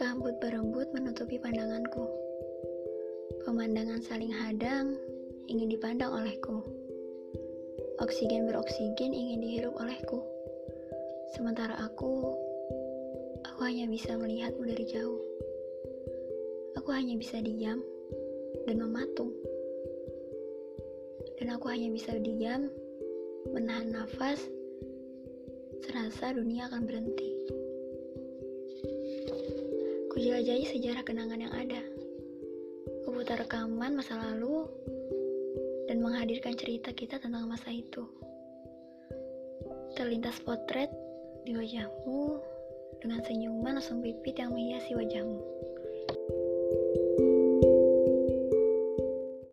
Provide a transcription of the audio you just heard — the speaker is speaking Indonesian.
Rambut berembut menutupi pandanganku. Pemandangan saling hadang ingin dipandang olehku. Oksigen beroksigen ingin dihirup olehku. Sementara aku, aku hanya bisa melihatmu dari jauh. Aku hanya bisa diam dan mematung. Dan aku hanya bisa diam, menahan nafas, serasa dunia akan berhenti. Kujelajahi sejarah kenangan yang ada. Kuputar rekaman masa lalu dan menghadirkan cerita kita tentang masa itu. Terlintas potret di wajahmu dengan senyuman langsung pipit yang menghiasi wajahmu.